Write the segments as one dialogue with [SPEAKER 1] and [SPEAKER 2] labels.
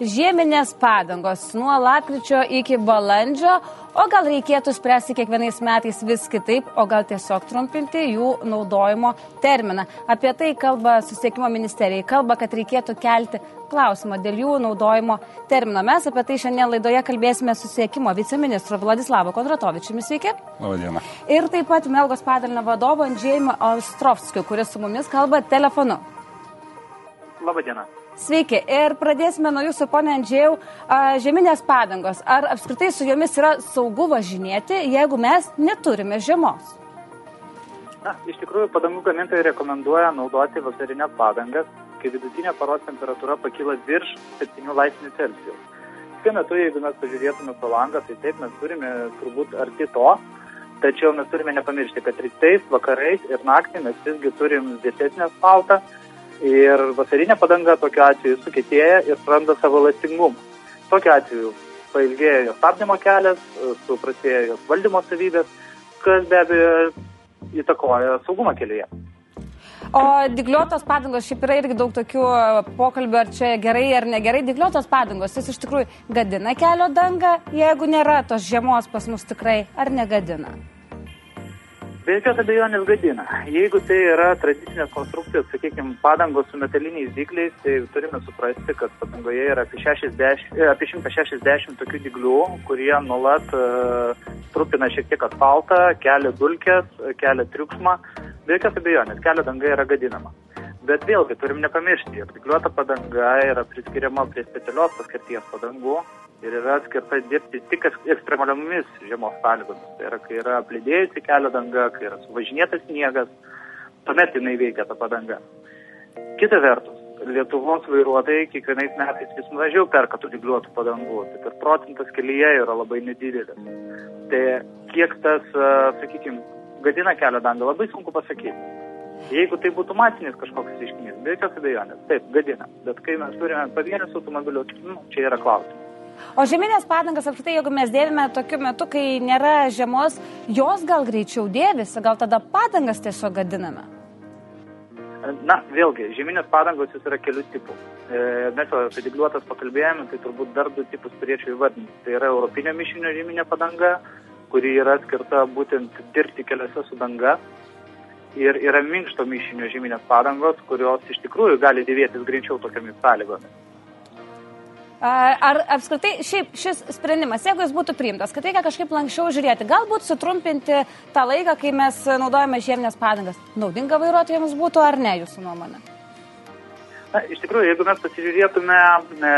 [SPEAKER 1] žieminės padangos nuo lapkričio iki balandžio, o gal reikėtų spręsti kiekvienais metais vis kitaip, o gal tiesiog trumpinti jų naudojimo terminą. Apie tai kalba Susiekimo ministerija, kalba, kad reikėtų kelti klausimą dėl jų naudojimo termino. Mes apie tai šiandien laidoje kalbėsime Susiekimo viceministru Vladislavo Kondratovičiumi. Sveiki.
[SPEAKER 2] Labadiena.
[SPEAKER 1] Ir taip pat Melgos padalinio vadovo Andžėjimo Ostrovskiu, kuris su mumis kalba telefonu.
[SPEAKER 3] Labadiena.
[SPEAKER 1] Sveiki. Ir pradėsime nuo jūsų, ponė Andžiau, žeminės padangos. Ar apskritai su jomis yra saugu važinėti, jeigu mes neturime žiemos?
[SPEAKER 3] Na, iš tikrųjų, padangų gamintojai rekomenduoja naudoti vasarinės padangas, kai vidutinė paros temperatūra pakyla virš 7 laipsnių Celsijaus. Šiuo metu, jeigu mes pažiūrėtume pro langą, tai taip mes turime turbūt arti to, tačiau mes turime nepamiršti, kad rytais, vakarais ir naktį mes visgi turim vėsesnę asfaltą Ir vasarinė padanga tokiu atveju sukėtėja ir praranda savo lastingumą. Tokiu atveju pailgėja jos stabdymo kelias, suprastėja jos valdymo savybės, kas be abejo įtakoja saugumą kelyje.
[SPEAKER 1] O digliuotos padangos, šiaip yra irgi daug tokių pokalbių, ar čia gerai ar negerai. Digliuotos padangos, jis iš tikrųjų gadina kelio dangą, jeigu nėra tos žiemos pas mus tikrai, ar negadina?
[SPEAKER 3] Be jokios abejonės gadina. Jeigu tai yra tradicinės konstrukcijos, sakykime, padangos su metaliniais dikliais, tai turime suprasti, kad padangoje yra apie, 60, e, apie 160 tokių diglių, kurie nuolat uh, trupina šiek tiek asfaltą, kelia dulkės, kelia triukšmą. Be jokios abejonės, kelio danga yra gadinama. Bet vėlgi turim nepamiršti, jog dikliuota padanga yra priskiriama prie specialios paskirties padangų, ir yra skirta dirbti tik ekstremaliomis žiemos sąlygomis. Tai yra, kai yra plėdėjusi kelio danga, kai yra suvažinėtas sniegas, tuomet jinai veikia ta padanga. Kita vertus, Lietuvos vairuotojai kiekvienais metais vis mažiau perka tų dygliuotų padangų, tai ir procentas kelyje yra labai nedidelis. Tai kiek tas, sakykime, gadina kelio dangą, labai sunku pasakyti. Jeigu tai būtų masinis kažkoks reiškinys, be jokios abejonės, taip, gadina. Bet kai mes turime pavienius automobilius, nu, čia yra klausimas.
[SPEAKER 1] O žeminės padangas, apskritai, jeigu mes dėvime tokiu metu, kai nėra žiemos, jos gal greičiau dėvisi, gal tada padangas tiesiog gadiname?
[SPEAKER 3] Na, vėlgi, žeminės padangos jis yra kelių tipų. E, mes jau apie digliuotas pakalbėjome, tai turbūt dar du tipus turėčiau įvardinti. Tai yra europinio mišinio žeminė padanga, kuri yra skirta būtent dirbti keliuose su danga. Ir yra minkšto mišinio žeminės padangos, kurios iš tikrųjų gali dėvėtis greičiau tokiamis sąlygomis.
[SPEAKER 1] Ar apskritai šiaip šis sprendimas, jeigu jis būtų priimtas, kad reikia kažkaip lankščiau žiūrėti, galbūt sutrumpinti tą laiką, kai mes naudojame žieminės padangas, naudinga vairuotojams būtų ar ne, jūsų nuomonė?
[SPEAKER 3] Na, iš tikrųjų, jeigu mes pasižiūrėtume e,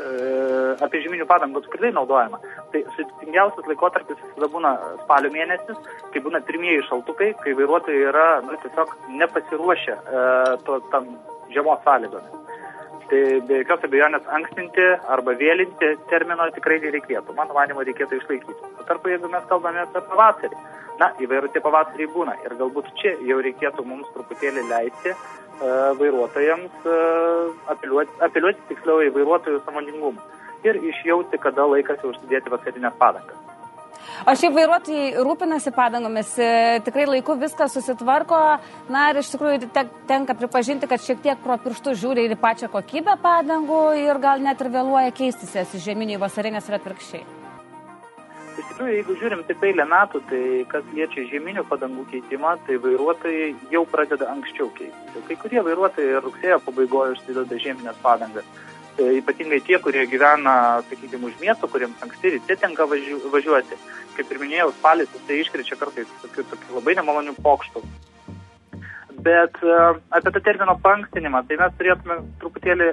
[SPEAKER 3] e, apie žeminių padangų apskritai naudojimą, tai sudėtingiausias laikotarpis visada būna spalio mėnesis, kai būna pirmieji šaltukai, kai vairuotojai yra nu, tiesiog nepasiruošę e, to, tam žiemos sąlygomis. Tai be jokios abejonės ankstinti arba vėlinti termino tikrai nereikėtų. Mano manimo, reikėtų išlaikyti. Tuo tarpu, jeigu mes kalbame apie pavasarį, na, įvairūs tie pavasariai būna. Ir galbūt čia jau reikėtų mums truputėlį leisti uh, vairuotojams uh, apeliuoti, apeliuoti tiksliau į vairuotojų samoningumą ir išjausti, kada laikas užsidėti vasarinės padangas.
[SPEAKER 1] O šiaip vairuotojai rūpinasi padangomis, e, tikrai laiku viskas susitvarko, na ir iš tikrųjų tenka pripažinti, kad šiek tiek pro pirštų žiūri ir į pačią kokybę padangų ir gal net ir vėluoja keistis jas iš žieminių į vasarinės ir atvirkščiai.
[SPEAKER 3] Iš tikrųjų, jeigu žiūrim taip eilę metų, tai kas liečia žieminių padangų keitimą, tai vairuotojai jau pradeda anksčiau keisti. Kai kurie vairuotojai rugsėjo pabaigoje užsideda žieminės padangas ypatingai tie, kurie gyvena, sakykime, už miesto, kuriems anksti ryte tenka važiu, važiuoti. Kaip ir minėjau, spalis tai iškrečia kartais tokių, tokių labai nemalonių pokštų. Bet uh, apie tą termino pankstinimą, tai mes turėtume truputėlį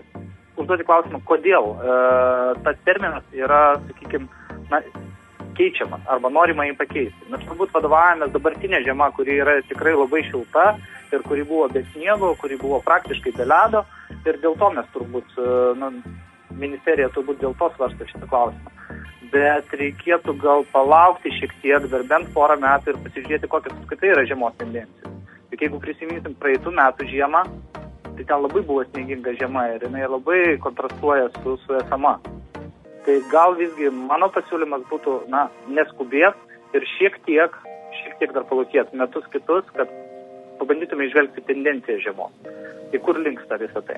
[SPEAKER 3] užduoti klausimą, kodėl uh, tas terminas yra, sakykime, na, keičiamas arba norima jį pakeisti. Mes turbūt vadovavomės dabartinė žiema, kuri yra tikrai labai šilta ir kuri buvo be sniego, kuri buvo praktiškai be ledo ir dėl to mes turbūt, e, nu, ministerija turbūt dėl to svarsto šitą klausimą. Bet reikėtų gal palaukti šiek tiek, dar bent porą metų ir pasižiūrėti, kokios apskritai yra žiemos tendencijos. Tik jeigu prisiminsim praeitų metų žiemą, tai ten labai buvo snieginga žiema ir jinai labai kontrastuoja su, su esama. Tai gal visgi mano pasiūlymas būtų, na, neskubėt ir šiek tiek, šiek tiek dar palaukėt metus kitus, kad pabandytume išvelgti tendenciją žiemos. Tai kur linksta visą tai?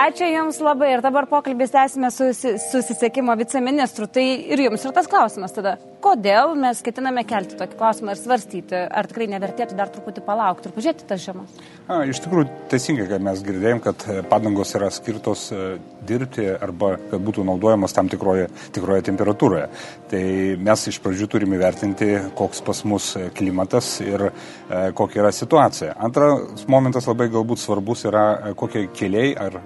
[SPEAKER 1] Ačiū Jums labai ir dabar pokalbės tęsime su susisiekimo viceministru. Tai ir Jums ir tas klausimas tada, kodėl mes ketiname kelti tokį klausimą ir svarstyti, ar tikrai nevertėtų dar truputį palaukti ir pažiūrėti tas žiemas?
[SPEAKER 2] A, iš tikrųjų, teisingai, kad mes girdėjom, kad e, padangos yra skirtos e, dirbti arba kad būtų naudojamas tam tikroje, tikroje temperatūroje. Tai mes iš pradžių turime vertinti, koks pas mus klimatas ir e, kokia yra situacija. Antras momentas labai galbūt svarbus yra, e, kokie keliai ar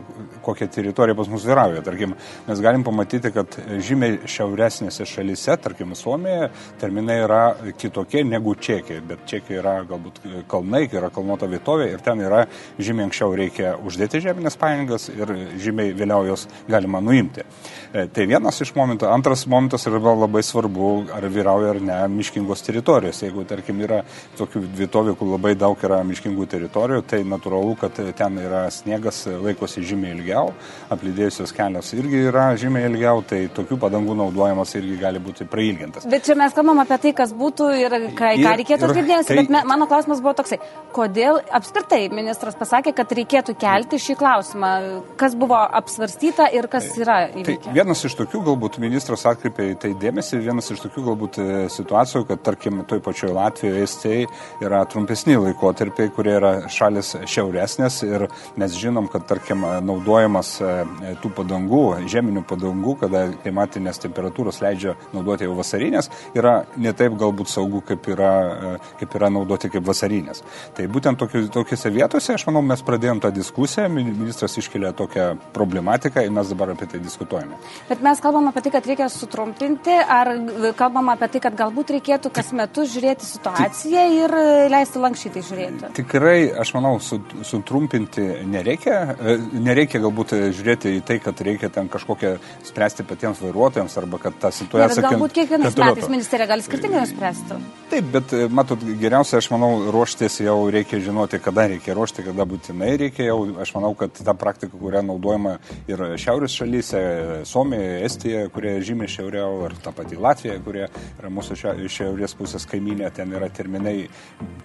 [SPEAKER 2] kokia teritorija pas mus vyrauja. Tarkim, mes galim pamatyti, kad žymiai šiauresnėse šalyse, tarkim, Suomijoje, terminai yra kitokie negu Čekija, bet Čekija yra galbūt kalnai, yra kalnuota vietovė ir ten yra žymiai anksčiau reikia uždėti žeminės paėgas ir žymiai vėliau jos galima nuimti. E, tai vienas iš momentų. Antras momentas yra labai svarbu, ar vyrauja ar ne miškingos teritorijos. Jeigu, tarkim, yra tokių vietovių, kur labai daug yra miškingų teritorijų, tai natūralu, kad ten yra sniegas, laikosi žymiai ilgiau ilgiau, aplidėjusios kelios irgi yra žymiai ilgiau, tai tokių padangų naudojimas irgi gali būti prailgintas.
[SPEAKER 1] Bet čia mes kalbam apie tai, kas būtų ir ką, ką reikėtų atkreipdėmėsi, tai... bet me, mano klausimas buvo toksai, kodėl apskritai ministras pasakė, kad reikėtų kelti šį klausimą, kas buvo apsvarstyta ir kas tai, yra įvykę?
[SPEAKER 2] Tai vienas iš tokių galbūt ministras atkreipė į tai dėmesį, vienas iš tokių galbūt e, situacijų, kad tarkim toj pačioje Latvijoje, Estijoje yra trumpesni laikotarpiai, kurie yra šalis šiauresnės ir mes žinom, kad tarkim naudoja naudojimas e, tų padangų, žeminių padangų, kada klimatinės temperatūros leidžia naudoti jau vasarinės, yra ne taip galbūt saugu, kaip yra, e, kaip yra naudoti kaip vasarinės. Tai būtent tokiuose vietose, aš manau, mes pradėjom tą diskusiją, ministras iškelia tokią problematiką ir mes dabar apie tai diskutuojame.
[SPEAKER 1] Bet mes kalbam apie tai, kad reikia sutrumpinti, ar kalbam apie tai, kad galbūt reikėtų kas metus žiūrėti situaciją ir leisti lankščiai tai žiūrėti?
[SPEAKER 2] Tikrai, aš manau, sutrumpinti nereikia, e, nereikia galbūt e, žiūrėti į tai, kad reikia ten kažkokią spręsti patiems vairuotojams arba kad ta situacija...
[SPEAKER 1] Ne, galbūt kiekvienais metais ministerija gali skirtingai spręsti.
[SPEAKER 2] Taip, bet e, matot, geriausia, aš manau, ruoštis jau reikia žinoti, kada reikia ruošti, kada būtinai reikia jau. Aš manau, kad ta praktika, kurią naudojama ir šiaurės šalyse, Suomijoje, Estijoje, kurie žymiai šiauriau, ir ta pati Latvija, kurie yra mūsų šiaurės pusės kaiminė, ten yra terminai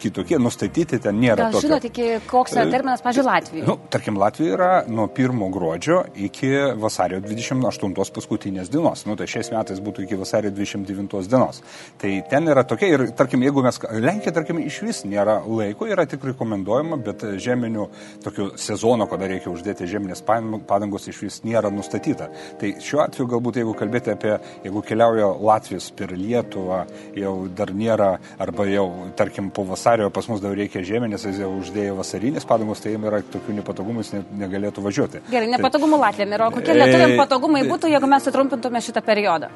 [SPEAKER 2] kitokie, nustatyti ten nėra.
[SPEAKER 1] Gal žinote, koks yra terminas, pažiūrėjau, Latvijoje?
[SPEAKER 2] Nu, tarkim, Latvija yra nuo 1 gruodžio iki vasario 28 paskutinės dienos. Nu, tai šiais metais būtų iki vasario 29 dienos. Tai ten yra tokia ir, tarkim, jeigu mes, Lenkija, tarkim, iš vis nėra laiko, yra tik rekomenduojama, bet žeminių tokių sezono, kada reikia uždėti žeminės padangos, iš vis nėra nustatyta. Tai šiuo atveju galbūt, jeigu kalbėti apie, jeigu keliauja Latvijos per Lietuvą, jau dar nėra, arba jau, tarkim, po vasario pas mus dar reikia žeminės, jis jau uždėjo vasarinės padangos, tai jiems yra tokių nepatogumų, jis negalėtų važiuoti.
[SPEAKER 1] Gerai, nepatogumų Latvijam yra. Kokie lietuviam patogumai būtų, jeigu mes sutrumpintume šitą periodą?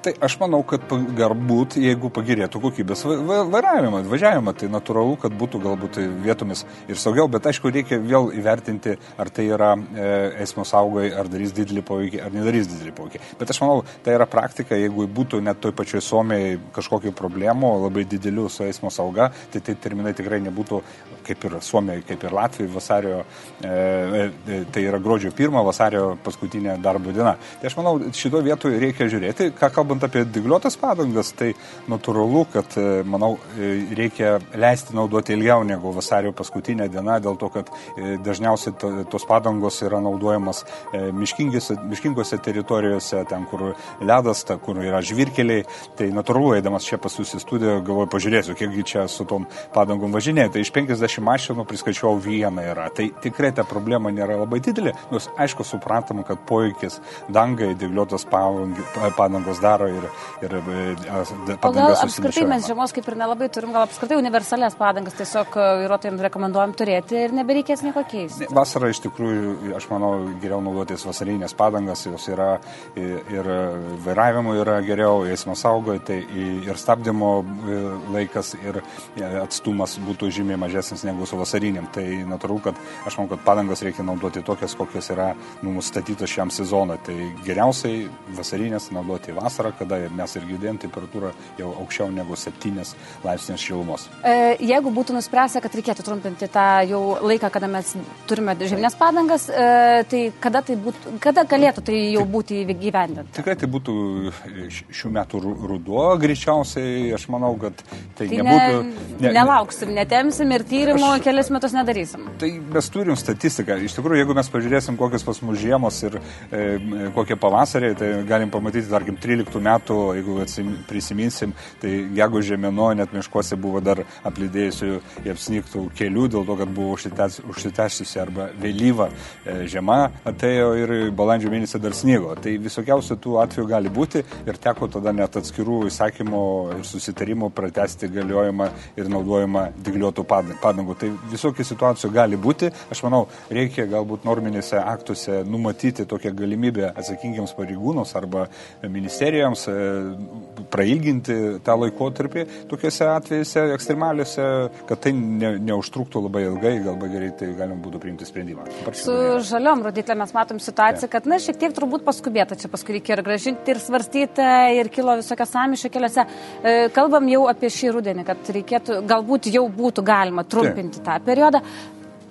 [SPEAKER 2] Tai aš manau, kad galbūt, jeigu pagirėtų kokybės vairavimą, važiavimą, tai natūralu, kad būtų galbūt vietomis ir saugiau, bet aišku, reikia vėl įvertinti, ar tai yra e, eismo saugai, ar darys didelį poveikį, ar nedarys didelį poveikį. Bet aš manau, tai yra praktika, jeigu būtų net toj pačioj Suomijai kažkokių problemų, labai didelių su eismo sauga, tai tai terminai tikrai nebūtų kaip ir Suomijai, kaip ir Latvijai vasario, e, e, tai yra gruodžio pirmą, vasario paskutinė darbo diena. Tai aš manau, šito vietoje reikia žiūrėti, ką kalba kalbant apie digliuotas padangas, tai natūralu, kad, e, manau, e, reikia leisti naudoti ilgiau negu vasario paskutinė diena, dėl to, kad e, dažniausiai tos padangos yra naudojamas miškingose teritorijose, ten, kur ledas, ta, kur yra žvirkeliai. Tai natūralu, eidamas čia pas jūs į studiją, galvoju, pažiūrėsiu, kiekgi čia su tom padangom važinėja. Tai iš 50 mašinų priskaičiau vieną yra. Tai tikrai ta problema nėra labai didelė, nors aišku, suprantam, kad poveikis dangai digliuotos padangos daro daro ir, ir
[SPEAKER 1] e, padangas. O gal apskritai mes žiemos kaip ir nelabai turim, gal apskritai universalias padangas tiesiog e, vairuotojams rekomenduojam turėti ir nebereikės nieko keisti.
[SPEAKER 2] Vasarą iš tikrųjų, aš manau, geriau naudotis vasarinės padangas, jos yra ir, ir vairavimo yra geriau, eismo saugoje, tai ir stabdymo e, laikas ir atstumas būtų žymiai mažesnis negu su vasariniam. Tai natūralu, kad aš manau, kad padangas reikia naudoti tokias, kokios yra nustatytos šiam sezonui. Tai geriausiai vasarinės naudoti vasarą vasara, kada mes ir girdėjom temperatūrą jau aukščiau negu 7 laipsnės šilumos.
[SPEAKER 1] E, jeigu būtų nuspręsta, kad reikėtų trumpinti tą jau laiką, kada mes turime žemės padangas, e, tai kada, tai būtų, kada galėtų tai jau būti įgyvendinta?
[SPEAKER 2] Tikrai tai būtų šių metų ruduo, greičiausiai aš manau, kad tai,
[SPEAKER 1] tai
[SPEAKER 2] nebūtų.
[SPEAKER 1] Ne, ne, nelauksim, netemsim ir tyrimų aš, kelias metus nedarysim.
[SPEAKER 2] Tai mes turim statistiką. Iš tikrųjų, jeigu mes pažiūrėsim, kokios pas mus žiemos ir e, kokie pavasariai, tai galim pamatyti, tarkim, 13 metų, jeigu prisiminsim, tai gegužė mėnuo net miškuose buvo dar aplidėjusių į apsnygtų kelių, dėl to, kad buvo užsitęsusi arba vėlyva e, žiema atėjo ir balandžio mėnesį dar snygo. Tai visokiausių tų atvejų gali būti ir teko tada net atskirų įsakymų ir susitarimų pratesti galiojimą ir naudojimą digliuotų padangų. Tai visokių situacijų gali būti. Aš manau, reikia galbūt norminėse aktuose numatyti tokią galimybę atsakingiams pareigūnams arba ministerijoms e, prailginti tą laikotarpį tokiuose atvejuose ekstremaliuose, kad tai ne, neužtruktų labai ilgai, galbūt greitai galima būtų priimti sprendimą.
[SPEAKER 1] Su žaliom rodiklėm mes matom situaciją, ja. kad, na, šiek tiek turbūt paskubėta, čia paskui reikia ir gražinti, ir svarstyti, ir kilo visokios samišio keliuose. E, kalbam jau apie šį rudenį, kad reikėtų, galbūt jau būtų galima trumpinti Taip. tą periodą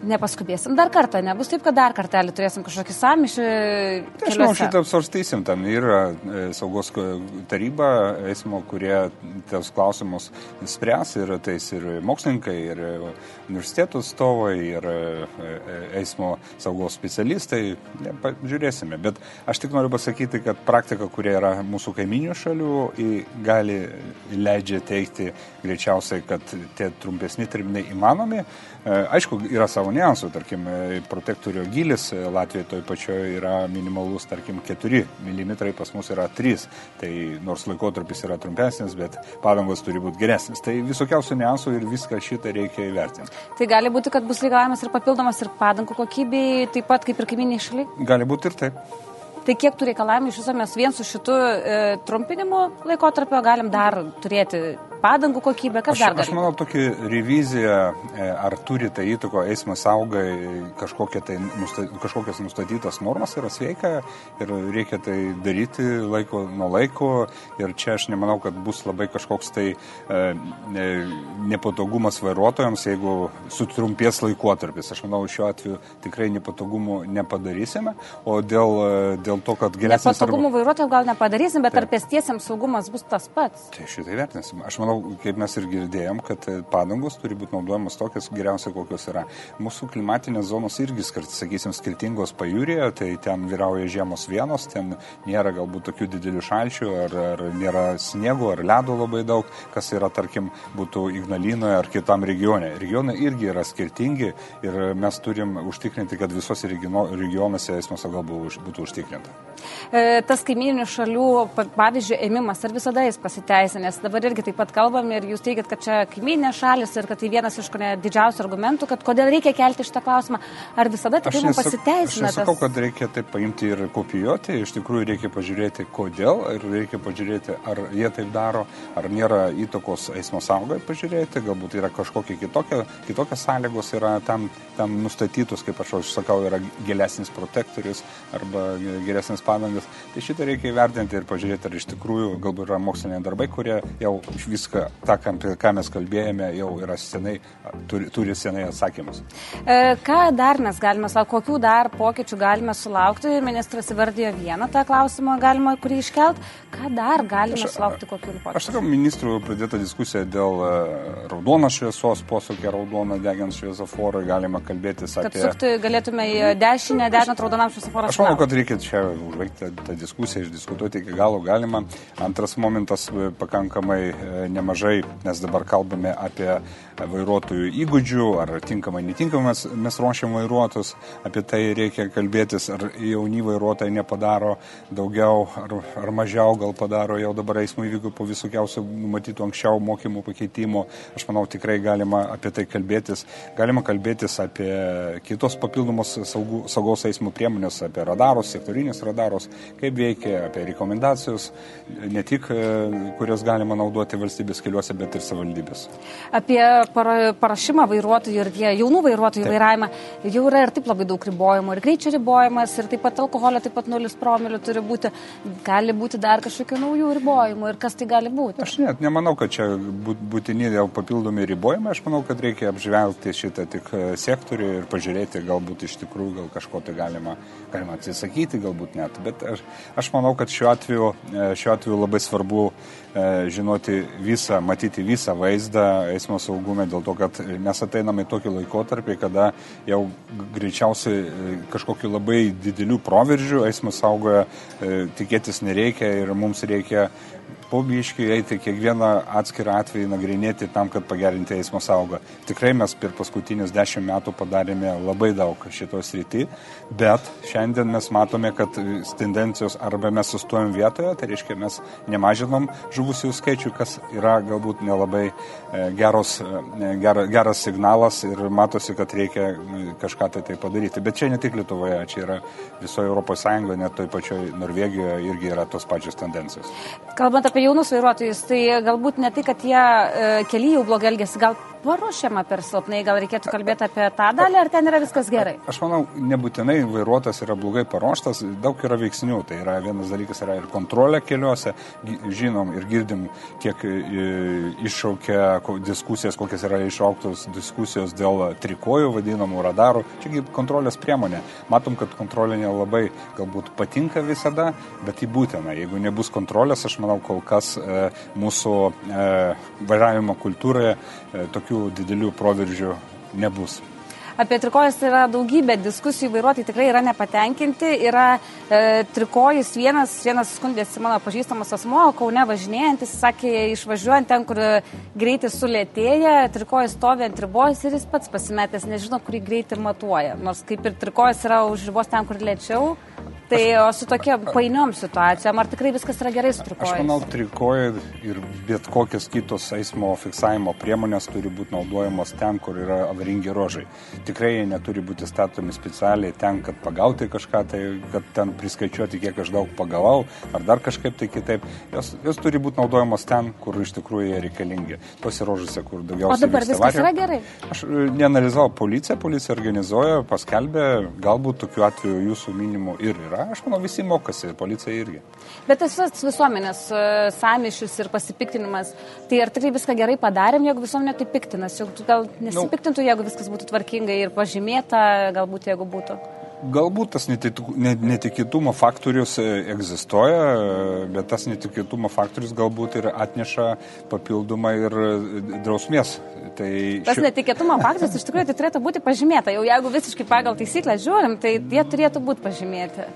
[SPEAKER 1] nepaskubėsim dar kartą, nebus taip, kad dar kartelį turėsim kažkokį samišį.
[SPEAKER 2] Tai aš manau, šitą apsvarstysim, tam yra e, saugos taryba eismo, kurie tos klausimus spręs ir tais ir mokslininkai, ir universitetų atstovai, ir e, e, eismo saugos specialistai, ne, žiūrėsime. Bet aš tik noriu pasakyti, kad praktika, kuria yra mūsų kaiminių šalių, gali leidžia teikti greičiausiai, kad tie trumpesni terminai įmanomi. Aišku, yra savo niuansų, tarkim, e, protektorio gilis e, Latvijoje toj pačioje yra minimalus, tarkim, 4 mm, pas mus yra 3, tai nors laikotarpis yra trumpesnis, bet padangos turi būti geresnis. Tai visokiausių niuansų ir viską šitą reikia įvertinti.
[SPEAKER 1] Tai gali būti, kad bus reikalavimas ir papildomas ir padangų kokybei, taip pat kaip ir kaiminiai šaliai?
[SPEAKER 2] Gali būti ir taip.
[SPEAKER 1] Tai kiek tų reikalavimų iš viso mes vien su šitu e, trumpinimu laikotarpio galim dar turėti padangų kokybę, kas
[SPEAKER 2] aš,
[SPEAKER 1] dar gali?
[SPEAKER 2] Aš manau, tokį reviziją, e, ar turi tai įtako eismo saugai kažkokia tai kažkokias nustatytas normas yra sveika ir reikia tai daryti laiko nuo laiko ir čia aš nemanau, kad bus labai kažkoks tai e, nepatogumas vairuotojams, jeigu sutrumpės laikotarpis. Aš manau, šiuo atveju tikrai nepatogumų nepadarysime, o dėl, e, dėl to, kad
[SPEAKER 1] geresnis... Nepatogumų arba... vairuotojams gal nepadarysim, bet Taip. ar pėstiesiams saugumas bus tas pats?
[SPEAKER 2] Tai šitai vertinsim. Aš manau, manau, kaip mes ir girdėjom, kad e, padangos turi būti naudojamos tokios geriausiai, kokios yra. Mūsų klimatinės zonos irgi, sakysim, skirtingos pajūrėje, tai ten vyrauja žiemos vienos, ten nėra galbūt tokių didelių šalčių, ar, ar nėra sniego, ar ledo labai daug, kas yra, tarkim, būtų Ignalinoje ar kitam regione. Regionai irgi yra skirtingi ir mes turim užtikrinti, kad visose regionuose eismo sauga būtų užtikrinta.
[SPEAKER 1] E, tas kaimininių šalių, pavyzdžiui, ėmimas, ar visada jis pasiteisinęs? Dabar irgi taip pat kalbam ir jūs teigiat, kad čia kaiminė šalis ir kad tai vienas iš ne, didžiausių argumentų, kad kodėl reikia kelti šitą klausimą. Ar visada tikrai mums pasiteisina?
[SPEAKER 2] Aš nesakau, tas... kad reikia taip paimti ir kopijuoti, iš tikrųjų reikia pažiūrėti, kodėl ir reikia pažiūrėti, ar jie taip daro, ar nėra įtakos eismo saugai pažiūrėti, galbūt yra kažkokie kitokie, kitokios sąlygos yra tam, tam nustatytos, kaip aš jau sakau, yra gilesnis protektorius arba geresnis padangas. Tai šitą reikia įvertinti ir pažiūrėti, ar iš tikrųjų galbūt yra moksliniai darbai, kurie jau vis viską, tą, ką mes kalbėjome, jau yra senai, turi, turi senai atsakymus.
[SPEAKER 1] E, ką dar mes galime sulaukti, kokių dar pokyčių galime sulaukti? Ministras įvardėjo vieną tą klausimą, galima kurį iškelt. Ką dar galime aš, sulaukti, kokių pokyčių?
[SPEAKER 2] Aš sakau, ministrų pradėta diskusija dėl e, raudonos šviesos, posūkio raudoną degiant šviesoforą, galima kalbėtis
[SPEAKER 1] apie... Kad sukti galėtume į dešinę, dešinę raudonam šviesoforą.
[SPEAKER 2] Aš manau, kad reikia čia užbaigti tą diskusiją, išdiskutuoti iki galo galima. Antras momentas e, pakankamai nemažai, nes dabar kalbame apie vairuotojų įgūdžių, ar tinkamai netinkamai mes, mes ruošiam vairuotojus, apie tai reikia kalbėtis, ar jauni vairuotojai nepadaro daugiau ar, ar mažiau, gal padaro jau dabar eismo įvykių po visokiausių numatytų anksčiau mokymų pakeitimų. Aš manau, tikrai galima apie tai kalbėtis. Galima kalbėtis apie kitos papildomos saugų, saugos eismo priemonės, apie radarus, sektorinius radarus, kaip veikia, apie rekomendacijos, ne tik kurias galima naudoti valstybės keliuose, bet ir savivaldybės.
[SPEAKER 1] Apie para, parašymą vairuotojų ir tie jaunų vairuotojų taip. vairavimą jau yra ir taip labai daug ribojimų. Ir greičio ribojimas, ir taip pat alkoholio, taip pat 0 promilių turi būti. Gali būti dar kažkokių naujų ribojimų ir kas tai gali būti.
[SPEAKER 2] Aš net nemanau, kad čia būtini jau papildomi ribojimai. Aš manau, kad reikia apžvelgti šitą tik e, sektorių ir pažiūrėti, galbūt iš tikrųjų gal kažko tai galima, galima atsisakyti, galbūt net. Bet aš, aš manau, kad šiuo atveju, e, šiuo atveju labai svarbu žinoti visą, matyti visą vaizdą eismo saugumą, dėl to, kad mes ateiname į tokį laikotarpį, kada jau greičiausiai kažkokiu labai didelių proveržių eismo saugoje tikėtis nereikia ir mums reikia pobiškiai eiti kiekvieną atskirą atvejį nagrinėti tam, kad pagerinti eismo saugą. Tikrai mes per paskutinius dešimt metų padarėme labai daug šitos rytį, bet šiandien mes matome, kad tendencijos arba mes sustojom vietoje, tai reiškia mes nemažinom žuvusių skaičių, kas yra galbūt nelabai e, geros, e, ger, geras signalas ir matosi, kad reikia kažką tai, tai padaryti. Bet čia ne tik Lietuvoje, čia yra visoje Europos Sąjungoje, net toj pačioj Norvegijoje irgi yra tos pačios tendencijos.
[SPEAKER 1] Kalbant apie jaunus vairuotojus, tai galbūt ne tai, kad jie e, kelyje jau blogai elgesi, gal paruošiama per silpnai, gal reikėtų kalbėti apie tą dalį, ar ten yra viskas gerai?
[SPEAKER 2] Aš manau, nebūtinai vairuotojas yra blogai paruoštas, daug yra veiksnių. Tai yra vienas dalykas yra ir kontrolė keliuose, žinom ir girdim, kiek e, iššaukia diskusijas, kokias yra išauktos diskusijos dėl trikojų vadinamų radarų. Čiagi kontrolės priemonė. Matom, kad kontrolė nelabai galbūt patinka visada, bet į būtina. Jeigu nebus kontrolės, aš manau, kol kas e, mūsų e, vairavimo kultūroje e, tokių tokių didelių proveržių nebus.
[SPEAKER 1] Apie trikojus yra daugybė diskusijų, vairuotojai tikrai yra nepatenkinti. Yra e, trikojus vienas, vienas skundėsi mano pažįstamas asmo, Kaune važinėjantis, sakė, išvažiuojant ten, kur greitis sulėtėja, trikojus stovi ant ribos ir jis pats pasimetęs, nežino, kurį greitį matuoja. Nors kaip ir trikojus yra už ribos ten, kur lėčiau, Tai o su tokia painiom situacijom, ar tikrai viskas yra gerai su trikojais?
[SPEAKER 2] Aš manau, trikojai ir bet kokios kitos eismo fiksavimo priemonės turi būti naudojamos ten, kur yra avaringi rožai. Tikrai jie neturi būti statomi specialiai ten, kad pagauti kažką, tai kad ten priskaičiuoti, kiek aš daug pagavau, ar dar kažkaip tai kitaip. Jos, jos turi būti naudojamos ten, kur iš tikrųjų jie reikalingi. Tose rožose, kur daugiausiai.
[SPEAKER 1] O dabar viskas avarijų. yra gerai?
[SPEAKER 2] Aš e, neanalizavau policiją, policija organizuoja, paskelbė, galbūt tokiu atveju jūsų minimų ir yra yra, aš manau, visi mokosi, policija irgi.
[SPEAKER 1] Bet tas visuomenės e, samišius ir pasipiktinimas, tai ar tikrai viską gerai padarėm, jeigu visuomenė tai piktinas, juk gal nu. nesipiktintų, jeigu viskas būtų tvarkingai ir pažymėta, galbūt jeigu būtų.
[SPEAKER 2] Galbūt tas netikėtumo faktorius e, egzistuoja, bet tas netikėtumo faktorius galbūt ir atneša papildomą ir e, drausmės.
[SPEAKER 1] Tai tas šiuo... netikėtumo faktorius iš tikrųjų tai turėtų būti pažymėta. Jau jeigu visiškai pagal taisyklę žiūrim, tai jie turėtų būti pažymėti.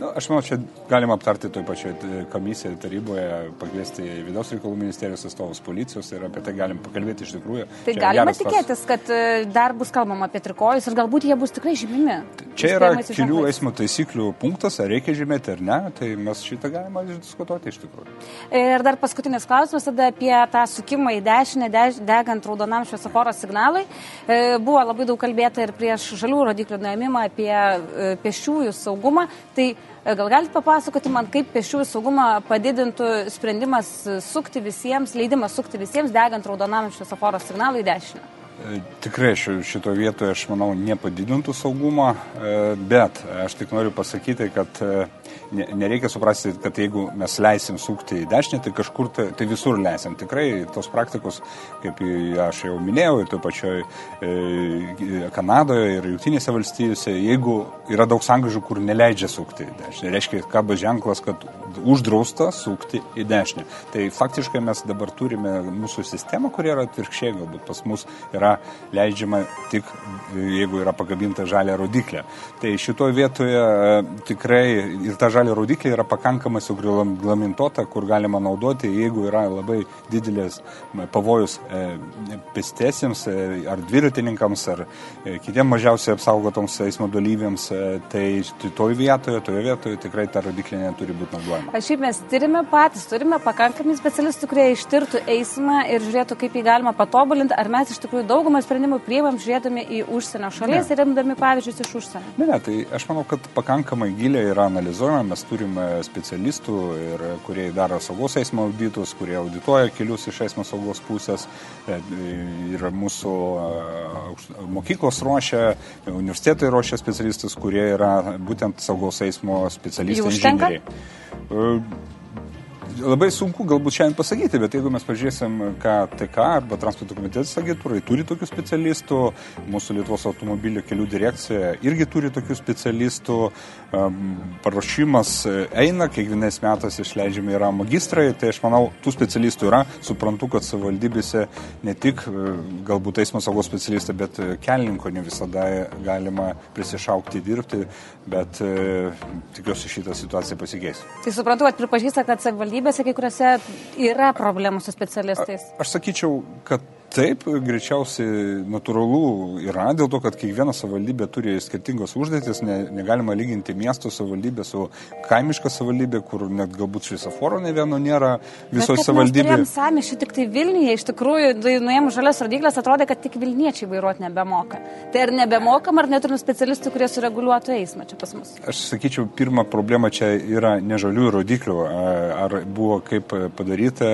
[SPEAKER 2] Nu, aš manau, čia galima aptarti toj pačioj komisijoje, taryboje, pakviesti vidaus reikalų ministerijos atstovus, policijos ir apie tai galim pakalbėti iš tikrųjų.
[SPEAKER 1] Tai čia galima tikėtis, kad e, dar bus kalbama apie trikojus ir galbūt jie bus tikrai žymimi.
[SPEAKER 2] Čia yra kelių eismo taisyklių punktas, ar reikia žymėti ar ne, tai mes šitą galima diskutuoti iš tikrųjų.
[SPEAKER 1] Ir dar paskutinis klausimas tada apie tą sukimą į dešinę, degant raudonam šviesoforo signalui. E, buvo labai daug kalbėta ir prieš žalių rodiklių nuėmimą apie e, pešiųjų saugumą. Tai gal galite papasakoti man, kaip pešiųjų saugumą padidintų sprendimas sukti visiems, leidimas sukti visiems, degant raudonam šviesoforo signalui dešinę?
[SPEAKER 2] E, tikrai šito vietoje, aš manau, nepadidintų saugumą, e, bet aš tik noriu pasakyti, kad nereikia suprasti, kad jeigu mes leisim sukti į dešinę, tai kažkur tai, tai visur leisim. Tikrai tos praktikos, kaip aš jau minėjau, ir to pačioj e, Kanadoje ir Junktinėse valstijose, jeigu yra daug sangažų, kur neleidžia sukti į dešinę, reiškia, kabo ženklas, kad uždrausta sukti į dešinę. Tai faktiškai mes dabar turime mūsų sistemą, kuri yra atvirkščiai, galbūt pas mus yra leidžiama tik, jeigu yra pagabinta žalia rodiklė. Tai šitoje vietoje e, tikrai ir ta žalia rodiklė yra pakankamai suglamentuota, kur galima naudoti, jeigu yra labai didelis pavojus e, pėstiesiems e, ar dviratininkams ar e, kitiems mažiausiai apsaugotoms eismo dalyviams, tai toje vietoje, toje vietoje tikrai ta rodiklė neturi būti naudojama.
[SPEAKER 1] Aš šiaip mes tyrime patys, turime pakankamai specialistų, kurie ištirtų eismą ir žiūrėtų, kaip jį galima patobulinti, ar mes iš tikrųjų daugumą sprendimų priimam žiūrėdami į užsienio šalies
[SPEAKER 2] Ne.
[SPEAKER 1] ir remdami pavyzdžius iš užsienio.
[SPEAKER 2] Ne, ne, tai aš manau, kad pakankamai giliai yra analizuojama, mes turime specialistų, ir, kurie daro saugos eismo auditus, kurie audituoja kelius iš eismo saugos pusės, e, ir mūsų e, mokyklos ruošia, universitetai ruošia specialistus, kurie yra būtent saugos eismo specialistai.
[SPEAKER 1] Jų užtenka?
[SPEAKER 2] inžinieriai. Labai sunku galbūt šiandien pasakyti, bet jeigu mes pažiūrėsim, ką TK arba transporto komitetas agentūrai turi tokių specialistų, mūsų Lietuvos automobilių kelių direkcija irgi turi tokių specialistų, em, paruošimas e, eina, kiekvienais metais išleidžiami yra magistrai, tai aš manau, tų specialistų yra, suprantu, kad savivaldybėse ne tik e, galbūt eismo saugos specialistai, bet e, kelininko ne visada galima prisišaukti dirbti, bet tikiuosi šitą situaciją pasikeis.
[SPEAKER 1] Tai suprantu, kad pripažįsta, kad savivaldybėse kai kuriuose yra problemų su specialistais.
[SPEAKER 2] Aš sakyčiau, kad taip, greičiausiai natūralu yra, dėl to, kad kiekviena savivaldybė turi skirtingos užduotis, ne, negalima lyginti miesto savivaldybė su kaimiška savivaldybė, kur net galbūt šviesoforo ne vieno nėra visoje
[SPEAKER 1] Mes
[SPEAKER 2] savivaldybėje.
[SPEAKER 1] turėjom samišį tik tai Vilniuje, iš tikrųjų, tai nuėmus žalias rodiklės atrodė, kad tik Vilniečiai vairuoti nebemoka. Tai ar nebemokam, ar neturim specialistų, kurie sureguliuotų eismą čia pas mus?
[SPEAKER 2] Aš sakyčiau, pirma problema čia yra ne žaliųjų rodiklių, ar buvo kaip padaryta,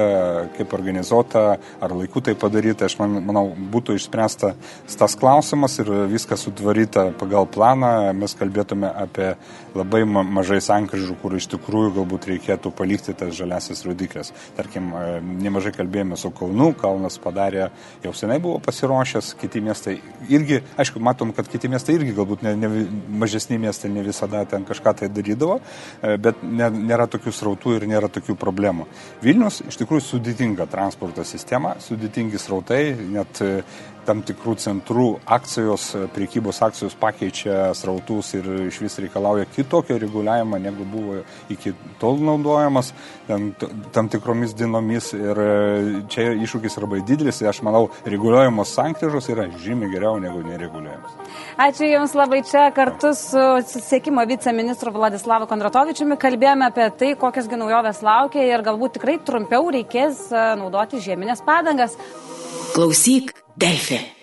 [SPEAKER 2] kaip organizuota, ar laiku tai padaryta. Aš man, manau, būtų išspręsta tas klausimas ir viskas sutvaryta pagal planą. Mes kalbėtume apie labai ma mažai sankryžų, kur iš tikrųjų galbūt reikėtų palikti tas žaliasis rodiklės. Tarkim, e, nemažai kalbėjome su Kaunu, Kaunas padarė, jau senai buvo pasiruošęs, kiti miestai irgi, aišku, matom, kad kiti miestai irgi galbūt ne, ne, mažesni miestai ne visada ten kažką tai darydavo, e, bet ne, nėra tokių srautų ir nėra tokių problemų. Vilnius iš tikrųjų sudėtinga transporto sistema, sudėtingi srautai, net e, tam tikrų centrų akcijos, e, priekybos akcijos pakeičia srautus ir iš vis reikalauja kitokio reguliavimo, negu buvo iki tol naudojamas tam, tam tikromis dienomis. Ir e, čia iššūkis labai didelis ir aš manau, reguliuojamos sankryžos yra žymiai geriau negu nereguliuojamos.
[SPEAKER 1] Ačiū Jums labai čia kartu su susisiekimo viceministru Vladislavu Kondratovičiumi kalbėjome apie tai, kokias gi naujovės laukia ir galbūt tikrai trumpiau reikės naudoti žieminės padangas.
[SPEAKER 4] Klausyk, Delfi.